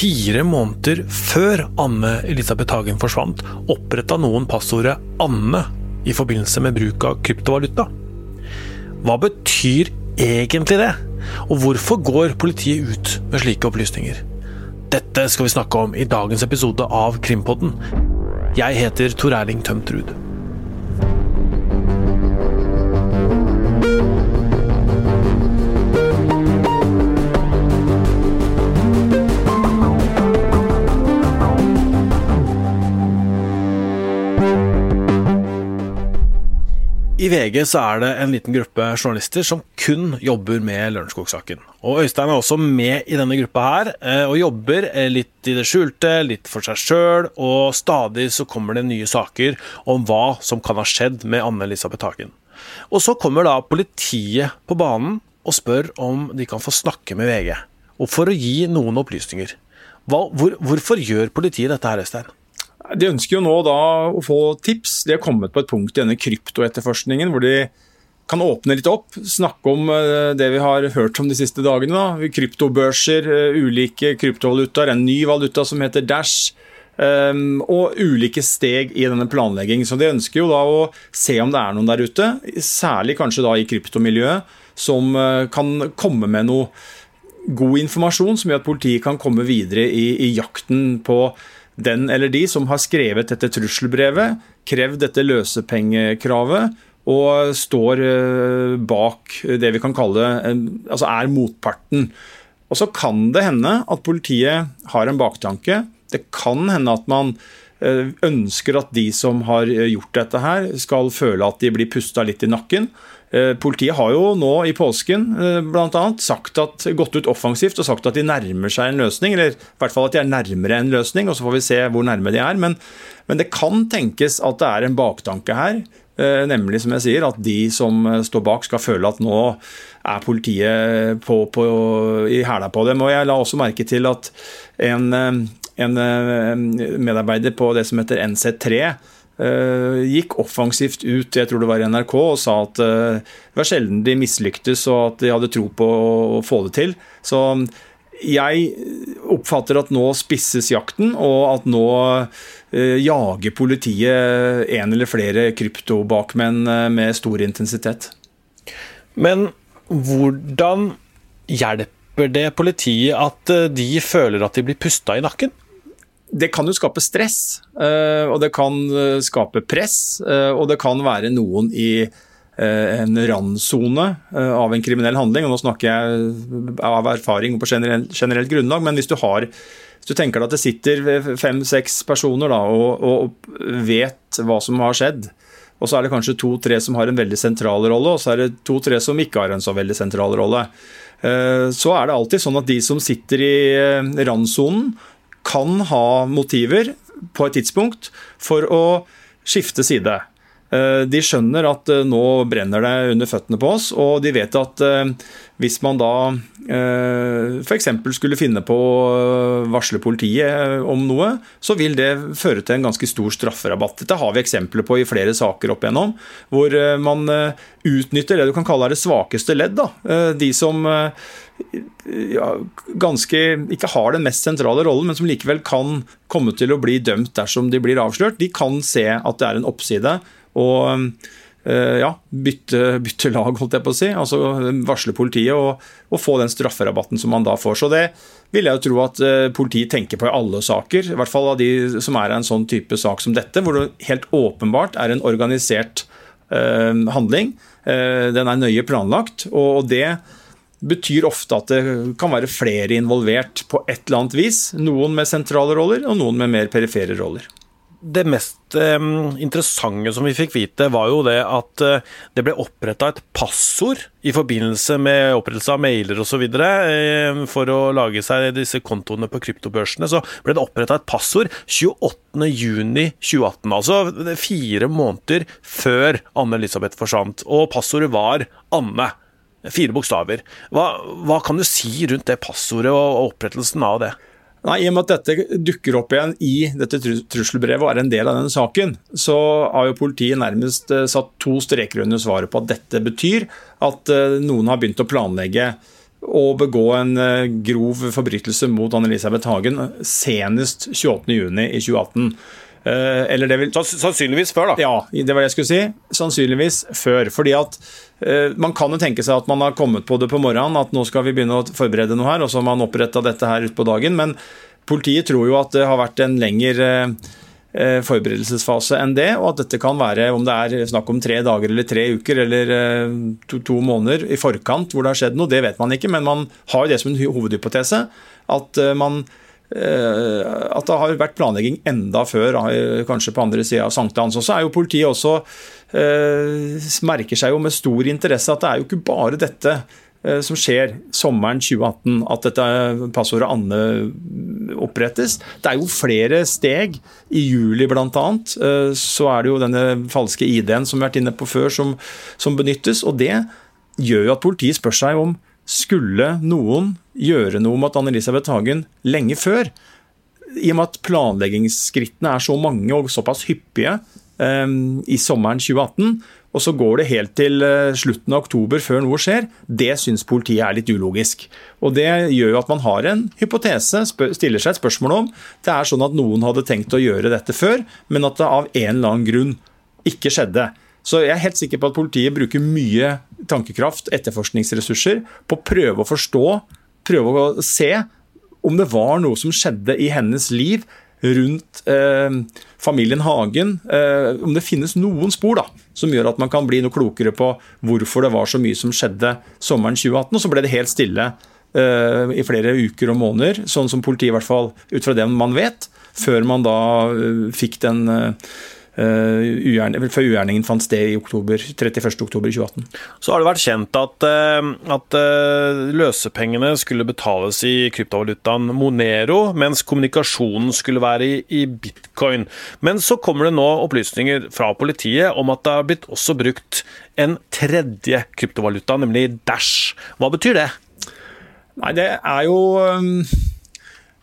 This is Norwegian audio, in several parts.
Fire måneder før Anne Elisabeth Hagen forsvant, oppretta noen passordet 'Anne' i forbindelse med bruk av kryptovaluta. Hva betyr egentlig det? Og hvorfor går politiet ut med slike opplysninger? Dette skal vi snakke om i dagens episode av Krimpodden. Jeg heter Tor Erling Tømtrud. I VG så er det en liten gruppe journalister som kun jobber med Lørenskog-saken. Og Øystein er også med i denne gruppa her, eh, og jobber eh, litt i det skjulte, litt for seg sjøl, og stadig så kommer det nye saker om hva som kan ha skjedd med Anne Elisabeth Hagen. Og så kommer da politiet på banen og spør om de kan få snakke med VG, og for å gi noen opplysninger. Hva, hvor, hvorfor gjør politiet dette her, Øystein? De ønsker jo nå da å få tips. De har kommet på et punkt i denne kryptoetterforskningen hvor de kan åpne litt opp, snakke om eh, det vi har hørt om de siste dagene. da. Kryptobørser, eh, ulike kryptovalutaer, en ny valuta som heter Dash. Um, og ulike steg i denne planleggingen. Så De ønsker jo da å se om det er noen der ute, særlig kanskje da i kryptomiljøet, som uh, kan komme med noe god informasjon som gjør at politiet kan komme videre i, i jakten på den eller de som har skrevet dette trusselbrevet, krevd dette løsepengekravet og står eh, bak det vi kan kalle Altså er motparten. Og så kan det hende at politiet har en baktanke. Det kan hende at man eh, ønsker at de som har gjort dette her, skal føle at de blir pusta litt i nakken. Eh, politiet har jo nå i påsken bl.a. blant annet, gått ut offensivt og sagt at de nærmer seg en løsning. Eller i hvert fall at de er nærmere en løsning, og så får vi se hvor nærme de er. Men, men det kan tenkes at det er en baktanke her. Eh, nemlig, som jeg sier, at de som står bak skal føle at nå er politiet på, på, i hæla på dem. Og jeg la også merke til at en, en medarbeider på det som heter NC3 Eh, gikk offensivt ut jeg tror det var i NRK, og sa at eh, det var sjelden de mislyktes, og at de hadde tro på å få det til. Så jeg oppfatter at nå spisses jakten, og at nå eh, jager politiet en eller flere kryptobakmenn med stor intensitet. Men hvordan hjelper det politiet at de føler at de blir pusta i nakken? Det kan jo skape stress, eh, og det kan eh, skape press, eh, og det kan være noen i en randsone av en kriminell handling. og Nå snakker jeg av erfaring og på generelt, grunnlag, men hvis du, har, hvis du tenker deg at det sitter fem-seks personer da, og, og, vet hva som har skjedd, og så er det kanskje to-tre som har en veldig sentral rolle, og så er det to-tre som ikke har en så veldig sentral rolle. Så er det alltid sånn at de som sitter i randsonen, kan ha motiver på et tidspunkt for å skifte side. Eh, de skjønner at eh, nå brenner det under føttene på oss, og de vet at eh, hvis man da f.eks. skulle finne på å varsle politiet om noe, så vil det føre til en ganske stor strafferabatt. Dette har vi eksempler på i flere saker opp igjennom, hvor man utnytter det du kan kalle det svakeste ledd. Da. De som ja, ganske ikke har den mest sentrale rollen, men som likevel kan komme til å bli dømt dersom de blir avslørt, de kan se at det er en oppside og eh, ja, bytte, bytte, lag, holdt jeg på å si. Altså varsle politiet og, og, få den strafferabatten som man da får. Så det vil jeg jo tro at eh, politiet tenker på i alle saker. I hvert fall av de som er en sånn type sak som dette, hvor det helt åpenbart er en organisert eh, handling. Eh, den er nøye planlagt. og, og det betyr ofte at det kan være flere involvert på et eller annet vis. Noen med sentrale roller, og noen med mer perifere roller det mest eh, interessante som vi fikk vite, var jo det at eh, det ble oppretta et passord i forbindelse med opprettelse av mailer osv. Eh, for å lage seg disse kontoene på kryptobørsene. Så ble det oppretta et passord 28.6.2018, altså fire måneder før Anne Elisabeth forsvant. Og passordet var Anne. Fire bokstaver. Hva, hva kan du si rundt det passordet og opprettelsen av det? Nei, I og med at dette dukker opp igjen i dette trusselbrevet og er en del av denne saken, så har jo politiet nærmest eh, satt to streker under svaret på at dette betyr at eh, noen har begynt å planlegge å begå en grov forbrytelse mot Anne-Elisabeth Hagen senest 28.6 i 2018. Eller det vil Sannsynligvis før, da. Ja, det var det jeg skulle si. Sannsynligvis før. Fordi at Man kan jo tenke seg at man har kommet på det på morgenen, at nå skal vi begynne å forberede noe her, og så har man oppretta dette her utpå dagen. Men politiet tror jo at det har vært en lengre uh, forberedelsesfase enn det, og at dette kan være om det er snakk om tre dager eller tre uker eller eh, to, to, måneder i forkant hvor det har skjedd noe, det vet man ikke, men man har jo det som en hovedhypotese. At, eh, man, at det har vært planlegging enda før, kanskje på andre sida av sankthans. Og så er jo politiet også merker seg jo med stor interesse at det er jo ikke bare dette Eh, som skjer sommeren 2018, at dette passordet Anne opprettes. Det er jo flere steg. I juli bl.a. Eh, så er det jo denne falske ID-en som vi har vært inne på før, som, som benyttes. Og det gjør jo at politiet spør seg om skulle noen gjøre noe med at Anne-Elisabeth Hagen lenge før. I og med at planleggingsskrittene er så mange og såpass hyppige um, i sommeren 2018, og så går det helt til eh, slutten av oktober før noe skjer, det syns politiet er litt ulogisk. Og Det gjør jo at man har en hypotese, stiller seg et spørsmål om det er sånn at noen hadde tenkt å gjøre dette før, men at det av en eller annen grunn ikke skjedde. Så jeg er helt sikker på at politiet bruker mye tankekraft, etterforskningsressurser, på å prøve å forstå, prøve å se om det var noe som skjedde i hennes liv rundt eh, familien Hagen. Eh, om det finnes noen spor da, som gjør at man kan bli noe klokere på hvorfor det var så mye som skjedde sommeren 2018. Og så ble det helt stille eh, i flere uker og måneder, sånn som politiet i hvert fall ut fra det man vet, før man da eh, fikk den eh, før ugjerningen fant sted i oktober, 31. oktober 2018. Så har det vært kjent at, uh, at uh, løsepengene skulle betales i kryptovalutaen Monero, mens kommunikasjonen skulle være i, i, bitcoin. Men så kommer det nå opplysninger fra politiet om at det har blitt også brukt en tredje kryptovaluta, nemlig Dash. Hva betyr det? Nei, det er jo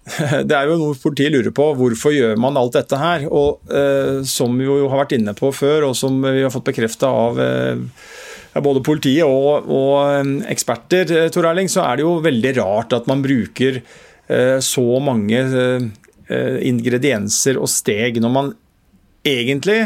det er jo noe politiet lurer på. Hvorfor gjør man alt dette her? Og eh, Som vi jo har vært inne på før, og som vi har fått bekrefta av eh, både politiet og, og eh, eksperter, eh, Tor Erling, så er det jo veldig rart at man bruker eh, så mange eh, ingredienser og steg når man egentlig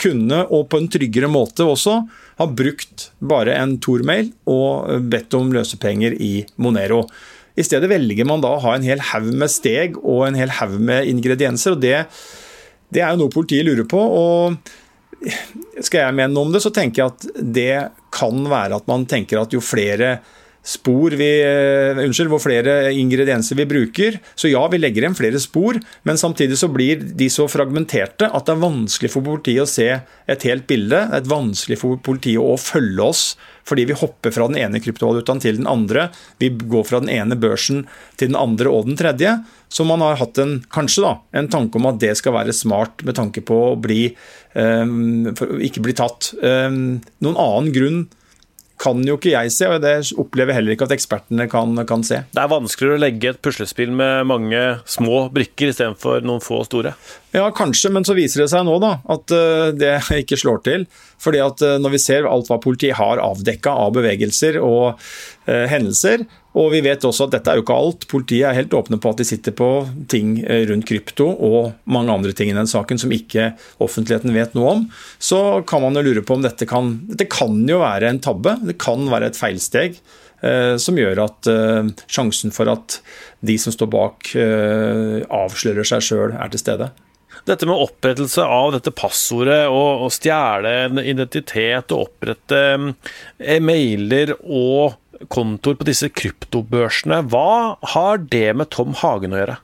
kunne, og på en tryggere måte også, ha brukt bare en Tor-mail og bedt om løsepenger i Monero. I stedet velger man da å ha en hel haug med steg og en hel haug med ingredienser. og det, det er jo noe politiet lurer på. og Skal jeg mene noe om det, så tenker jeg at det kan være at man tenker at jo flere spor vi, uh, unnskyld, hvor flere ingredienser vi bruker. Så ja, vi legger igjen flere spor, men samtidig så blir de så fragmenterte at det er vanskelig for politiet å se et helt bilde. Det er vanskelig for politiet å følge oss fordi vi hopper fra den ene kryptovalutaen til den andre. Vi går fra den ene børsen til den andre og den tredje. Så man har hatt en, kanskje da, en tanke om at det skal være smart med tanke på å bli, um, ikke bli tatt. Um, noen annen grunn kan jo ikke jeg se, og det opplever heller ikke at ekspertene kan, kan, se. Det er vanskeligere å legge et puslespill med mange små brikker istedenfor noen få store? Ja, kanskje, men så viser det seg nå da, at eh, det ikke slår til. Fordi at eh, Når vi ser alt hva politiet har avdekka av bevegelser og hendelser, og vi vet også at dette er jo ikke alt. Politiet er helt åpne på at de sitter på ting eh, rundt krypto og mange andre ting i den saken som ikke offentligheten vet noe om. Så kan man jo lure på om dette kan Dette kan jo være en tabbe. Det kan være et feilsteg. Eh, som gjør at eh, sjansen for at de som står bak, eh, avslører seg sjøl, er til stede. Dette med opprettelse av dette passordet og, og stjele en identitet og opprette e-mailer og kontoer på disse kryptobørsene. Hva har det med Tom Hagen å gjøre?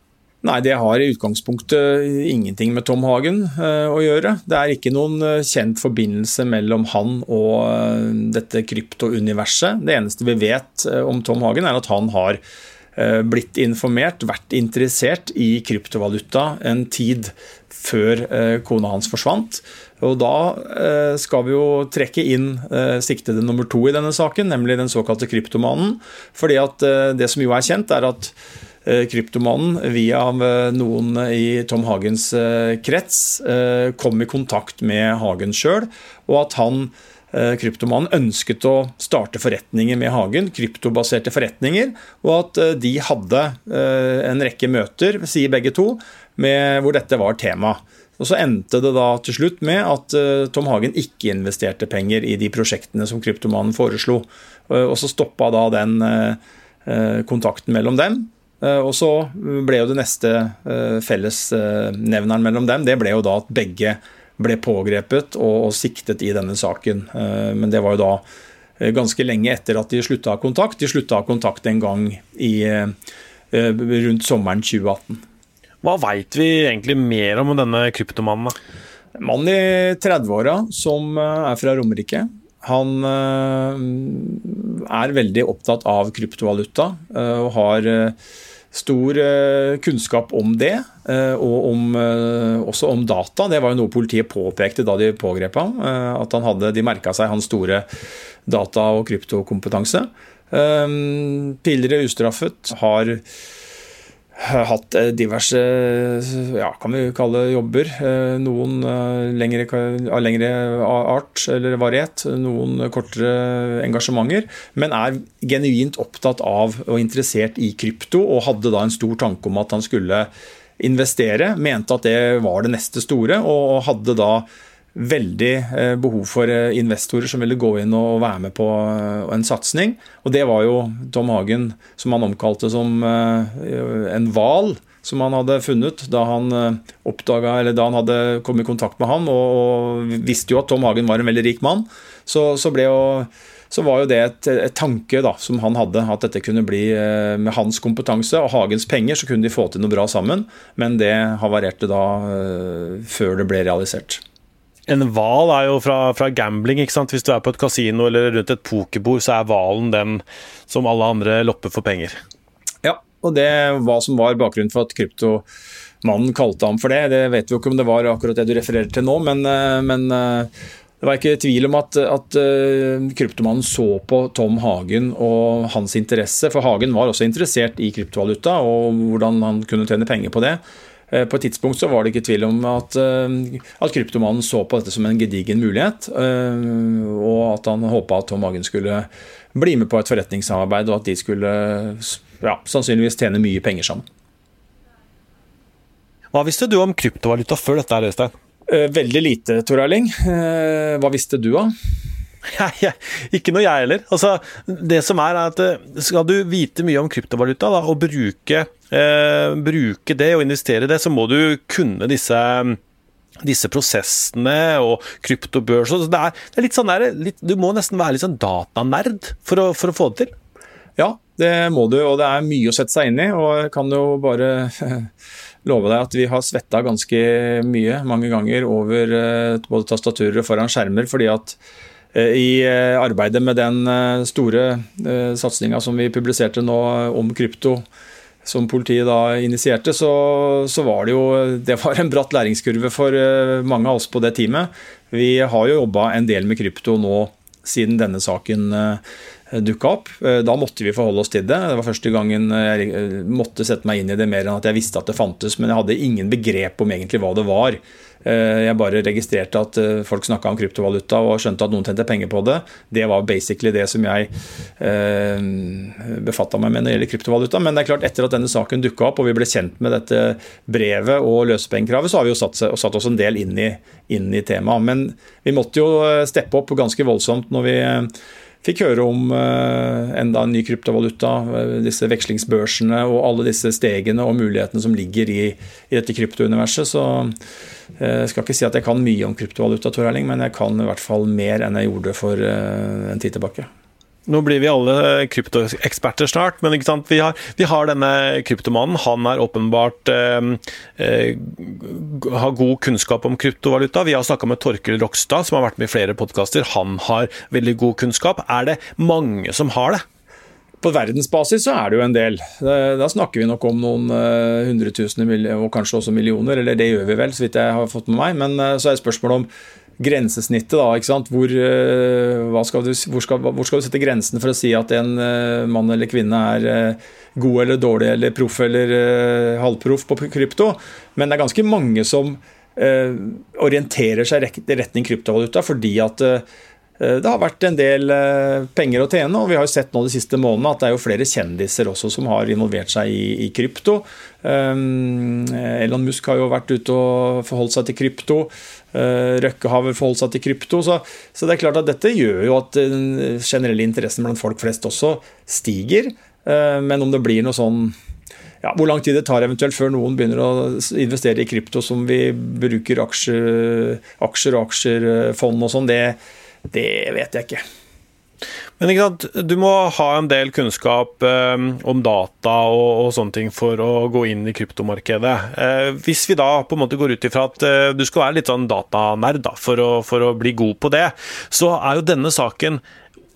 Nei, det har i utgangspunktet ingenting med Tom Hagen uh, å gjøre. Det er ikke noen uh, kjent forbindelse mellom han og dette kryptouniverset. Det eneste vi vet om Tom Hagen, er at han har blitt informert, vært interessert i kryptovaluta en tid før kona hans forsvant. Og Da eh, skal vi jo trekke inn eh, siktede nummer to i denne saken, nemlig den såkalte kryptomanen. Fordi at eh, Det som jo er kjent, er at kryptomanen via noen i Tom Hagens krets kom i kontakt med Hagen sjøl, og at han Kryptomannen ønsket å starte forretninger med Hagen, kryptobaserte forretninger, og at de hadde en rekke møter, sier begge to, med, hvor dette var tema. Og Så endte det da til slutt med at Tom Hagen ikke investerte penger i de prosjektene som kryptomanen foreslo. Og så stoppa da den kontakten mellom dem. Eh, og så ble jo det neste eh, fellesnevneren mellom dem, det ble jo da at begge ble pågrepet og, siktet i denne saken. Eh, men det var jo da ganske lenge etter at de slutta kontakt. De slutta kontakt en gang i, rundt sommeren 2018. Hva veit vi egentlig mer om denne kryptomannen? En mann i 30-åra som er fra Romerike. Han er veldig opptatt av kryptovaluta og har stor eh, kunnskap om det, eh, og om, eh, også om data. Det var jo noe politiet påpekte da de pågrep ham. At han hadde, de merka seg hans store data- og kryptokompetanse. Tidligere ustraffet. Har hatt diverse ja, kan vi kalle jobber. Noen lengre, av lengre art eller variet, noen kortere engasjementer. Men er genuint opptatt av og interessert i krypto, og hadde da en stor tanke om at han skulle investere. Mente at det var det neste store, og hadde da veldig eh, behov for eh, investorer som ville gå inn og være med på eh, en satsing. Og det var jo Tom Hagen, som han omkalte som en hval som han hadde funnet da han oppdaget, da han hadde kommet i kontakt med ham, og, visste jo at Tom Hagen var en veldig rik mann. Så, så, jo, så var jo det et, et, tanke da, som han hadde, at dette kunne bli med hans kompetanse og Hagens penger, så kunne de få til noe bra sammen. Men det havarerte da før det ble realisert. En hval er jo fra, fra, gambling. ikke sant? Hvis du er på et kasino eller rundt et pokerbord, så er hvalen den som alle andre lopper for penger. Ja, og det hva som var bakgrunnen for at kryptomannen kalte ham for det, det vet vi jo ikke om det var akkurat det du refererer til nå, men, eh, men eh, det var ikke tvil om at, at uh, kryptomannen så på Tom Hagen og hans interesse, for Hagen var også interessert i kryptovaluta og hvordan han kunne tjene penger på det. Eh, på et tidspunkt så var det ikke tvil om at, eh, at kryptomannen så på dette som en gedigen mulighet, eh, og at han håpa at Tom Hagen skulle bli med på et forretningssamarbeid, og at de skulle ja, sannsynligvis tjene mye penger sammen. Hva visste du om kryptovaluta før dette, Øystein? Veldig lite, Tor Erling. Hva visste du, da? Nei, ikke noe jeg heller. Altså, det som er, er at Skal du vite mye om kryptovaluta da, og bruke, eh, bruke det og investere i det, så må du kunne disse disse prosessene og kryptobørs. Det det er litt sånn der, litt, Du må nesten være litt sånn datanerd for å, for å få det til. Ja, det må du, og det er mye å sette seg inn i. Og jeg kan jo bare love deg at vi har svetta ganske mye, mange ganger, over eh, både tastaturer og foran skjermer, fordi at Eh, I eh, arbeidet med den eh, store satsinga som vi publiserte nå om krypto, som politiet da initierte, så, så, var det jo det var en bratt læringskurve for mange av oss på det teamet. Vi har jo jobba en del med krypto nå siden denne saken dukka opp. Da måtte vi forholde oss til det. Det var første gangen jeg måtte sette meg inn i det mer enn at jeg visste at det fantes, men jeg hadde ingen begrep om egentlig hva det var. Eh, jeg bare registrerte at eh, folk snakka om kryptovaluta og skjønte at noen tjente penger på det. Det var basically det som jeg eh, befatta meg med når det gjelder kryptovaluta. Men det er klart, etter at denne saken dukka opp og vi ble kjent med dette brevet og løsepengekravet, så har vi jo satt, satt oss en del inn i, inn i temaet. Men vi måtte jo steppe opp ganske voldsomt når vi fikk høre om uh, enda en ny kryptovaluta, uh, disse vekslingsbørsene og alle disse stegene og mulighetene som ligger i, i dette kryptouniverset. Så jeg skal ikke si at jeg kan mye om kryptovaluta, Tor Erling, men jeg kan i hvert fall mer enn jeg gjorde for en tid tilbake. Nå blir vi alle kryptoeksperter snart, men vi har, vi, har, denne kryptomannen. Han er åpenbart eh, eh, har god kunnskap om kryptovaluta. Vi har snakka med Torkel Rokstad, som har vært med i flere podkaster. Han har veldig god kunnskap. Er det mange som har det? På verdensbasis så er det jo en del. Da snakker vi nok om noen eh, hundretusener og kanskje også millioner, eller det gjør vi vel, så vidt jeg har fått med meg. Men eh, så er spørsmålet om grensesnittet. da, ikke sant? Hvor, hva skal du, hvor, skal, hvor, skal du, sette grensen for å si at en eh, mann eller kvinne er eh, god eller dårlig eller proff eller halvproff på krypto? Men det er ganske mange som orienterer seg i retning kryptovaluta fordi at det har vært en del penger å tjene, og vi har jo sett nå de siste månedene at det er jo flere kjendiser også som har involvert seg i, krypto. Um, Elon Musk har jo vært ute og forholdt seg til krypto. Uh, Røkke har forholdt seg til krypto. Så, det er klart at dette gjør jo at den generelle interessen blant folk flest også stiger. Men om det blir noe sånn ja, hvor lang tid det tar eventuelt før noen begynner å investere i krypto som vi bruker aksjer, aksjer og aksjerfond og sånn, det, det, vet jeg ikke. Men ikke sant, Du må ha en del kunnskap eh, om data og, og, sånne ting for å gå inn i kryptomarkedet. Eh, hvis vi da på en måte går ut ifra at eh, du skal være litt sånn datanerd da, for, å, for å bli god på det, så er jo denne saken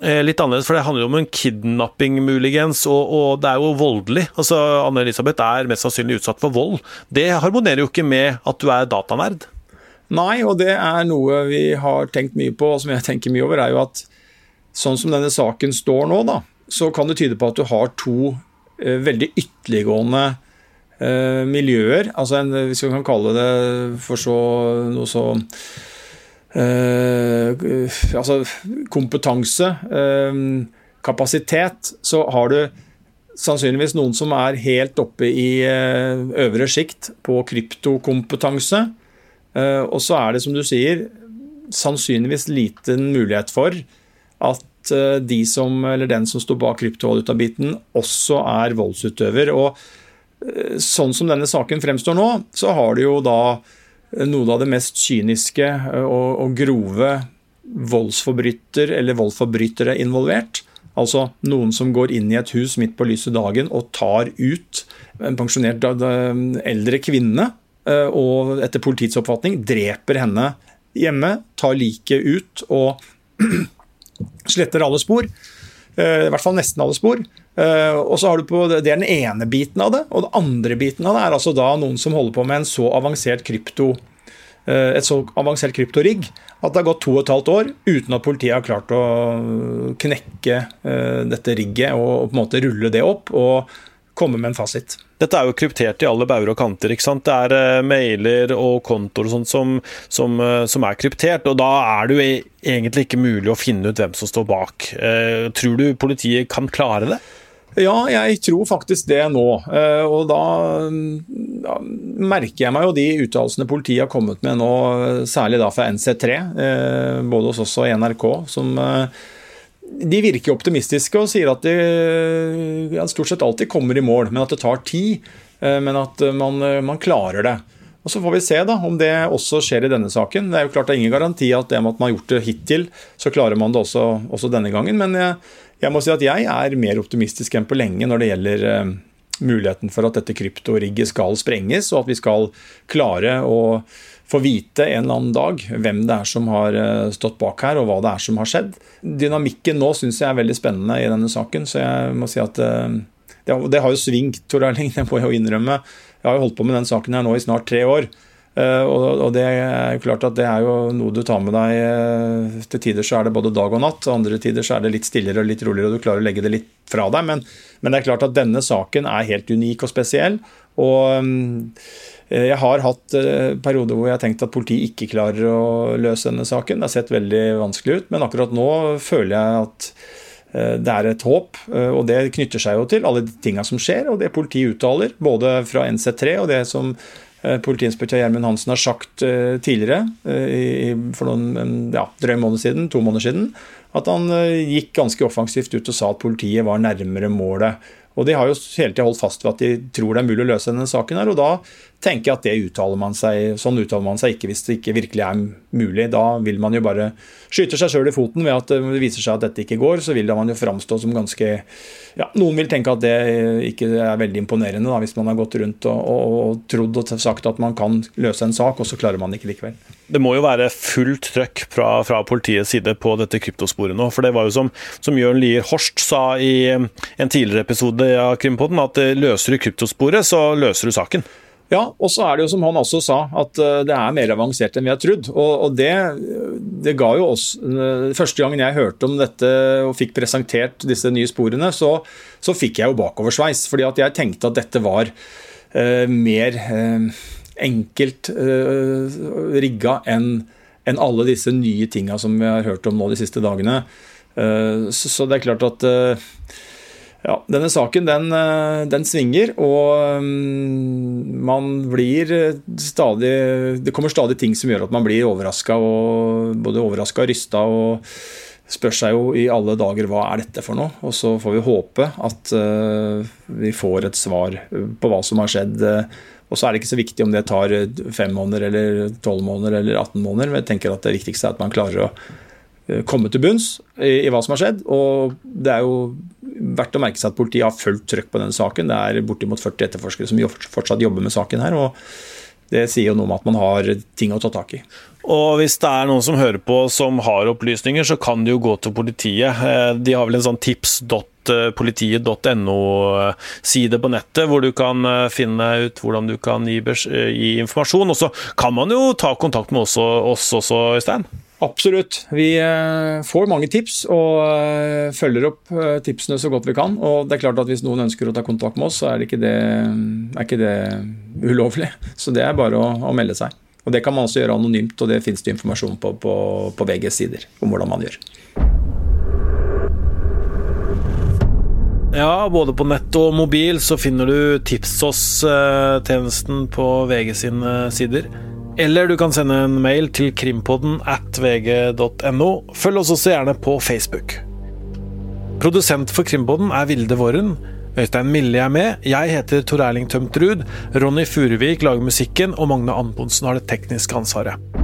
Eh, litt annerledes, for det handler jo om en kidnapping, muligens, og, og, det er jo voldelig. Altså, Anne-Elisabeth er mest sannsynlig utsatt for vold. Det harmonerer jo ikke med at du er datanerd. Nei, og det er noe vi har tenkt mye på, og som jeg tenker mye over, er jo at sånn som denne saken står nå, da, så kan det tyde på at du har to eh, veldig ytterliggående eh, miljøer. Altså en, hvis vi kan kalle det for så noe så eh, altså kompetanse, eh, kapasitet, så har du sannsynligvis noen som er helt oppe i eh, øvre sjikt på kryptokompetanse. Eh, og så er det, som du sier, sannsynligvis liten mulighet for at eh, de som, eller den som står bak kryptovalutabiten, også er voldsutøver. Og eh, sånn som denne saken fremstår nå, så har du jo da noe av det mest kyniske og, og grove voldsforbryter eller voldsforbrytere involvert. Altså noen som går inn i et hus midt på lyse dagen og tar ut en pensjonert eldre kvinne, og etter politiets oppfatning dreper henne hjemme, tar liket ut og sletter alle spor. Eh, I hvert fall nesten alle spor. Og så har du på, Det er den ene biten av det. Og den andre biten av det er altså da noen som holder på med en så avansert krypto Eh, et så avansert kryptorigg at det har gått to og et halvt år uten at politiet har klart å knekke eh, dette rigget og på en måte rulle det opp og komme med en fasit. Dette er jo kryptert i alle bauger og kanter. ikke sant? Det er uh, mailer og kontoer og sånt som, som, som, er kryptert. og Da er det jo e-, egentlig ikke mulig å finne ut hvem som står bak. Tror du politiet kan klare det? Ja, jeg tror faktisk det nå. Og da, da merker jeg meg jo de uttalelsene politiet har kommet med nå, særlig da fra NC3, eh, både hos oss og NRK, som de virker optimistiske og sier at de ja, stort sett alltid kommer i mål, men at det tar tid. Men at man, man klarer det. Og Så får vi se da, om det også skjer i denne saken. Det er jo klart det er ingen garanti at det med at man har gjort det hittil, så klarer man det også, også denne gangen. Men jeg, jeg må si at jeg er mer optimistisk enn på lenge når det gjelder muligheten for at dette kryptorigget skal sprenges, og at vi skal klare å få vite en eller annen dag hvem det er som har uh, stått bak her, og hva det er som har skjedd. Dynamikken nå syns jeg er veldig spennende i denne saken, så jeg må si at uh, det, har jo svingt, Tor Erling, det må jeg jo innrømme. Jeg har jo holdt på med den saken her nå i snart tre år. Uh, og, det er jo klart at det er jo noe du tar med deg Til tider så er det både dag og natt, og andre tider så er det litt stillere og litt roligere, og du klarer å legge det litt fra deg. Men, men det er klart at denne saken er helt unik og spesiell. Og um, jeg har hatt uh, perioder hvor jeg har tenkt at politiet ikke klarer å løse denne saken. Det har sett veldig vanskelig ut, men akkurat nå føler jeg at det er et håp, og det knytter seg jo til alle de tinga som skjer, og det politiet uttaler, både fra NC3 og det som Eh, politiinspektør Gjermund Hansen har sagt eh, tidligere, eh, for noen ja, drøy måned siden, to måneder siden, at han gikk ganske offensivt ut og sa at politiet var nærmere målet. Og De har jo hele tida holdt fast ved at de tror det er mulig å løse denne saken. her, og Da tenker jeg at det uttaler man seg, sånn uttaler man seg ikke hvis det ikke virkelig er mulig. Da vil man jo bare skyte seg sjøl i foten ved at det viser seg at dette ikke går. Så vil man jo framstå som ganske ja, Noen vil tenke at det ikke er veldig imponerende da, hvis man har gått rundt og, og, og trodd og sagt at man kan løse en sak, og så klarer man ikke likevel. Det må jo være fullt trøkk fra, fra, politiets side på dette kryptosporet nå. For det var jo som, som Jørn Lier Horst sa i en tidligere episode av Krimpodden, at løser du kryptosporet, så løser du saken. Ja, og så er det jo som han også sa, at eh, det er mer avansert enn vi har trodd. Og, det, det, ga jo oss eh, Første gangen jeg hørte om dette og fikk presentert disse nye sporene, så, så fikk jeg jo bakoversveis. Fordi at jeg tenkte at dette var uh, mer uh, enkelt uh, rigga enn enn alle disse nye tinga som vi har hørt om nå de siste dagene. Uh, så det er klart at eh, ja, denne saken den, eh, den svinger, og mm, man blir stadig Det kommer stadig ting som gjør at man blir overraska, både overraska og rysta. og spør seg jo i alle dager hva er dette for noe? Og så får vi håpe at vi får et svar på hva som har skjedd. Og så er det ikke så viktig om det tar fem måneder eller tolv måneder eller 18 måneder. men jeg tenker at Det viktigste er at man klarer å Eh, komme til bunns i, i, hva som har skjedd. Og det er jo verdt å merke seg at politiet har fullt trøkk på denne saken. Det er bortimot 40 etterforskere som fortsatt jobber med saken her. og det sier jo noe om at man har ting å ta tak i. Og Hvis det er noen som hører på som har opplysninger, så kan de jo gå til politiet. Eh, de har vel en sånn tips.politiet.no-side på nettet, hvor du kan eh, finne ut hvordan du kan gi, gi informasjon. Og så kan man jo ta kontakt med oss også, Øystein? Absolutt. Vi eh, får mange tips og eh, følger opp eh, tipsene så godt vi kan. Og det er klart at Hvis noen ønsker å ta kontakt med oss, så er ikke det, er ikke det ulovlig. Så det er bare å, å, melde seg. Og Det kan man også gjøre anonymt, og det finnes det informasjon på på, på VGs sider om hvordan man gjør. Ja, både på nett og mobil så finner du Tips oss-tjenesten på VG sine sider. Eller du kan sende en mail til krimpodden at vg.no. Følg oss også gjerne på Facebook. Produsent for Krimpodden er Vilde Våren. Øystein Mille er med. Jeg heter Tor Erling Tømt Ruud. Ronny Furuvik lager musikken, og Magne Antonsen har det tekniske ansvaret.